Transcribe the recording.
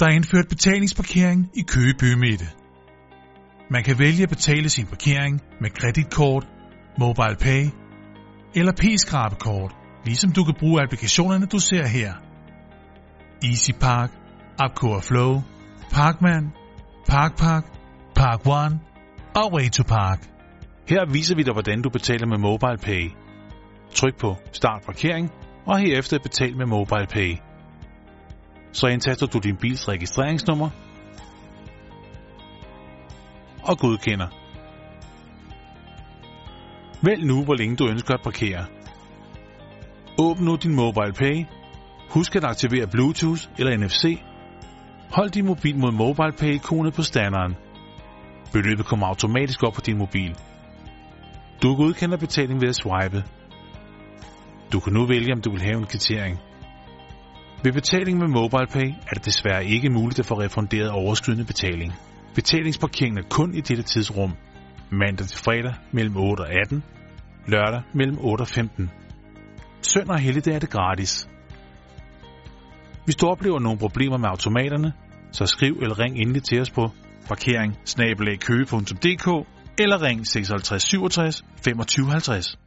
Der er indført betalingsparkering i Køge Bymidte. Man kan vælge at betale sin parkering med kreditkort, mobile pay eller p-skrabekort, ligesom du kan bruge applikationerne, du ser her. Easy Park, Upcore Flow, Parkman, Parkpark, Park One og Way to Park. Her viser vi dig, hvordan du betaler med Mobile Pay. Tryk på Start parkering, og herefter betal med Mobile Pay. Så indtaster du din bils registreringsnummer og godkender. Vælg nu, hvor længe du ønsker at parkere. Åbn nu din Mobile Pay. Husk at aktivere Bluetooth eller NFC. Hold din mobil mod Mobile Pay-ikonet på standeren. Beløbet kommer automatisk op på din mobil. Du godkender betaling ved at swipe. Du kan nu vælge, om du vil have en kvittering. Ved betaling med MobilePay er det desværre ikke muligt at få refunderet overskydende betaling. Betalingsparkeringen er kun i dette tidsrum. Mandag til fredag mellem 8 og 18. Lørdag mellem 8 og 15. Søndag og helligdag er det gratis. Hvis du oplever nogle problemer med automaterne, så skriv eller ring endelig til os på parkering eller ring 56 67 25 50.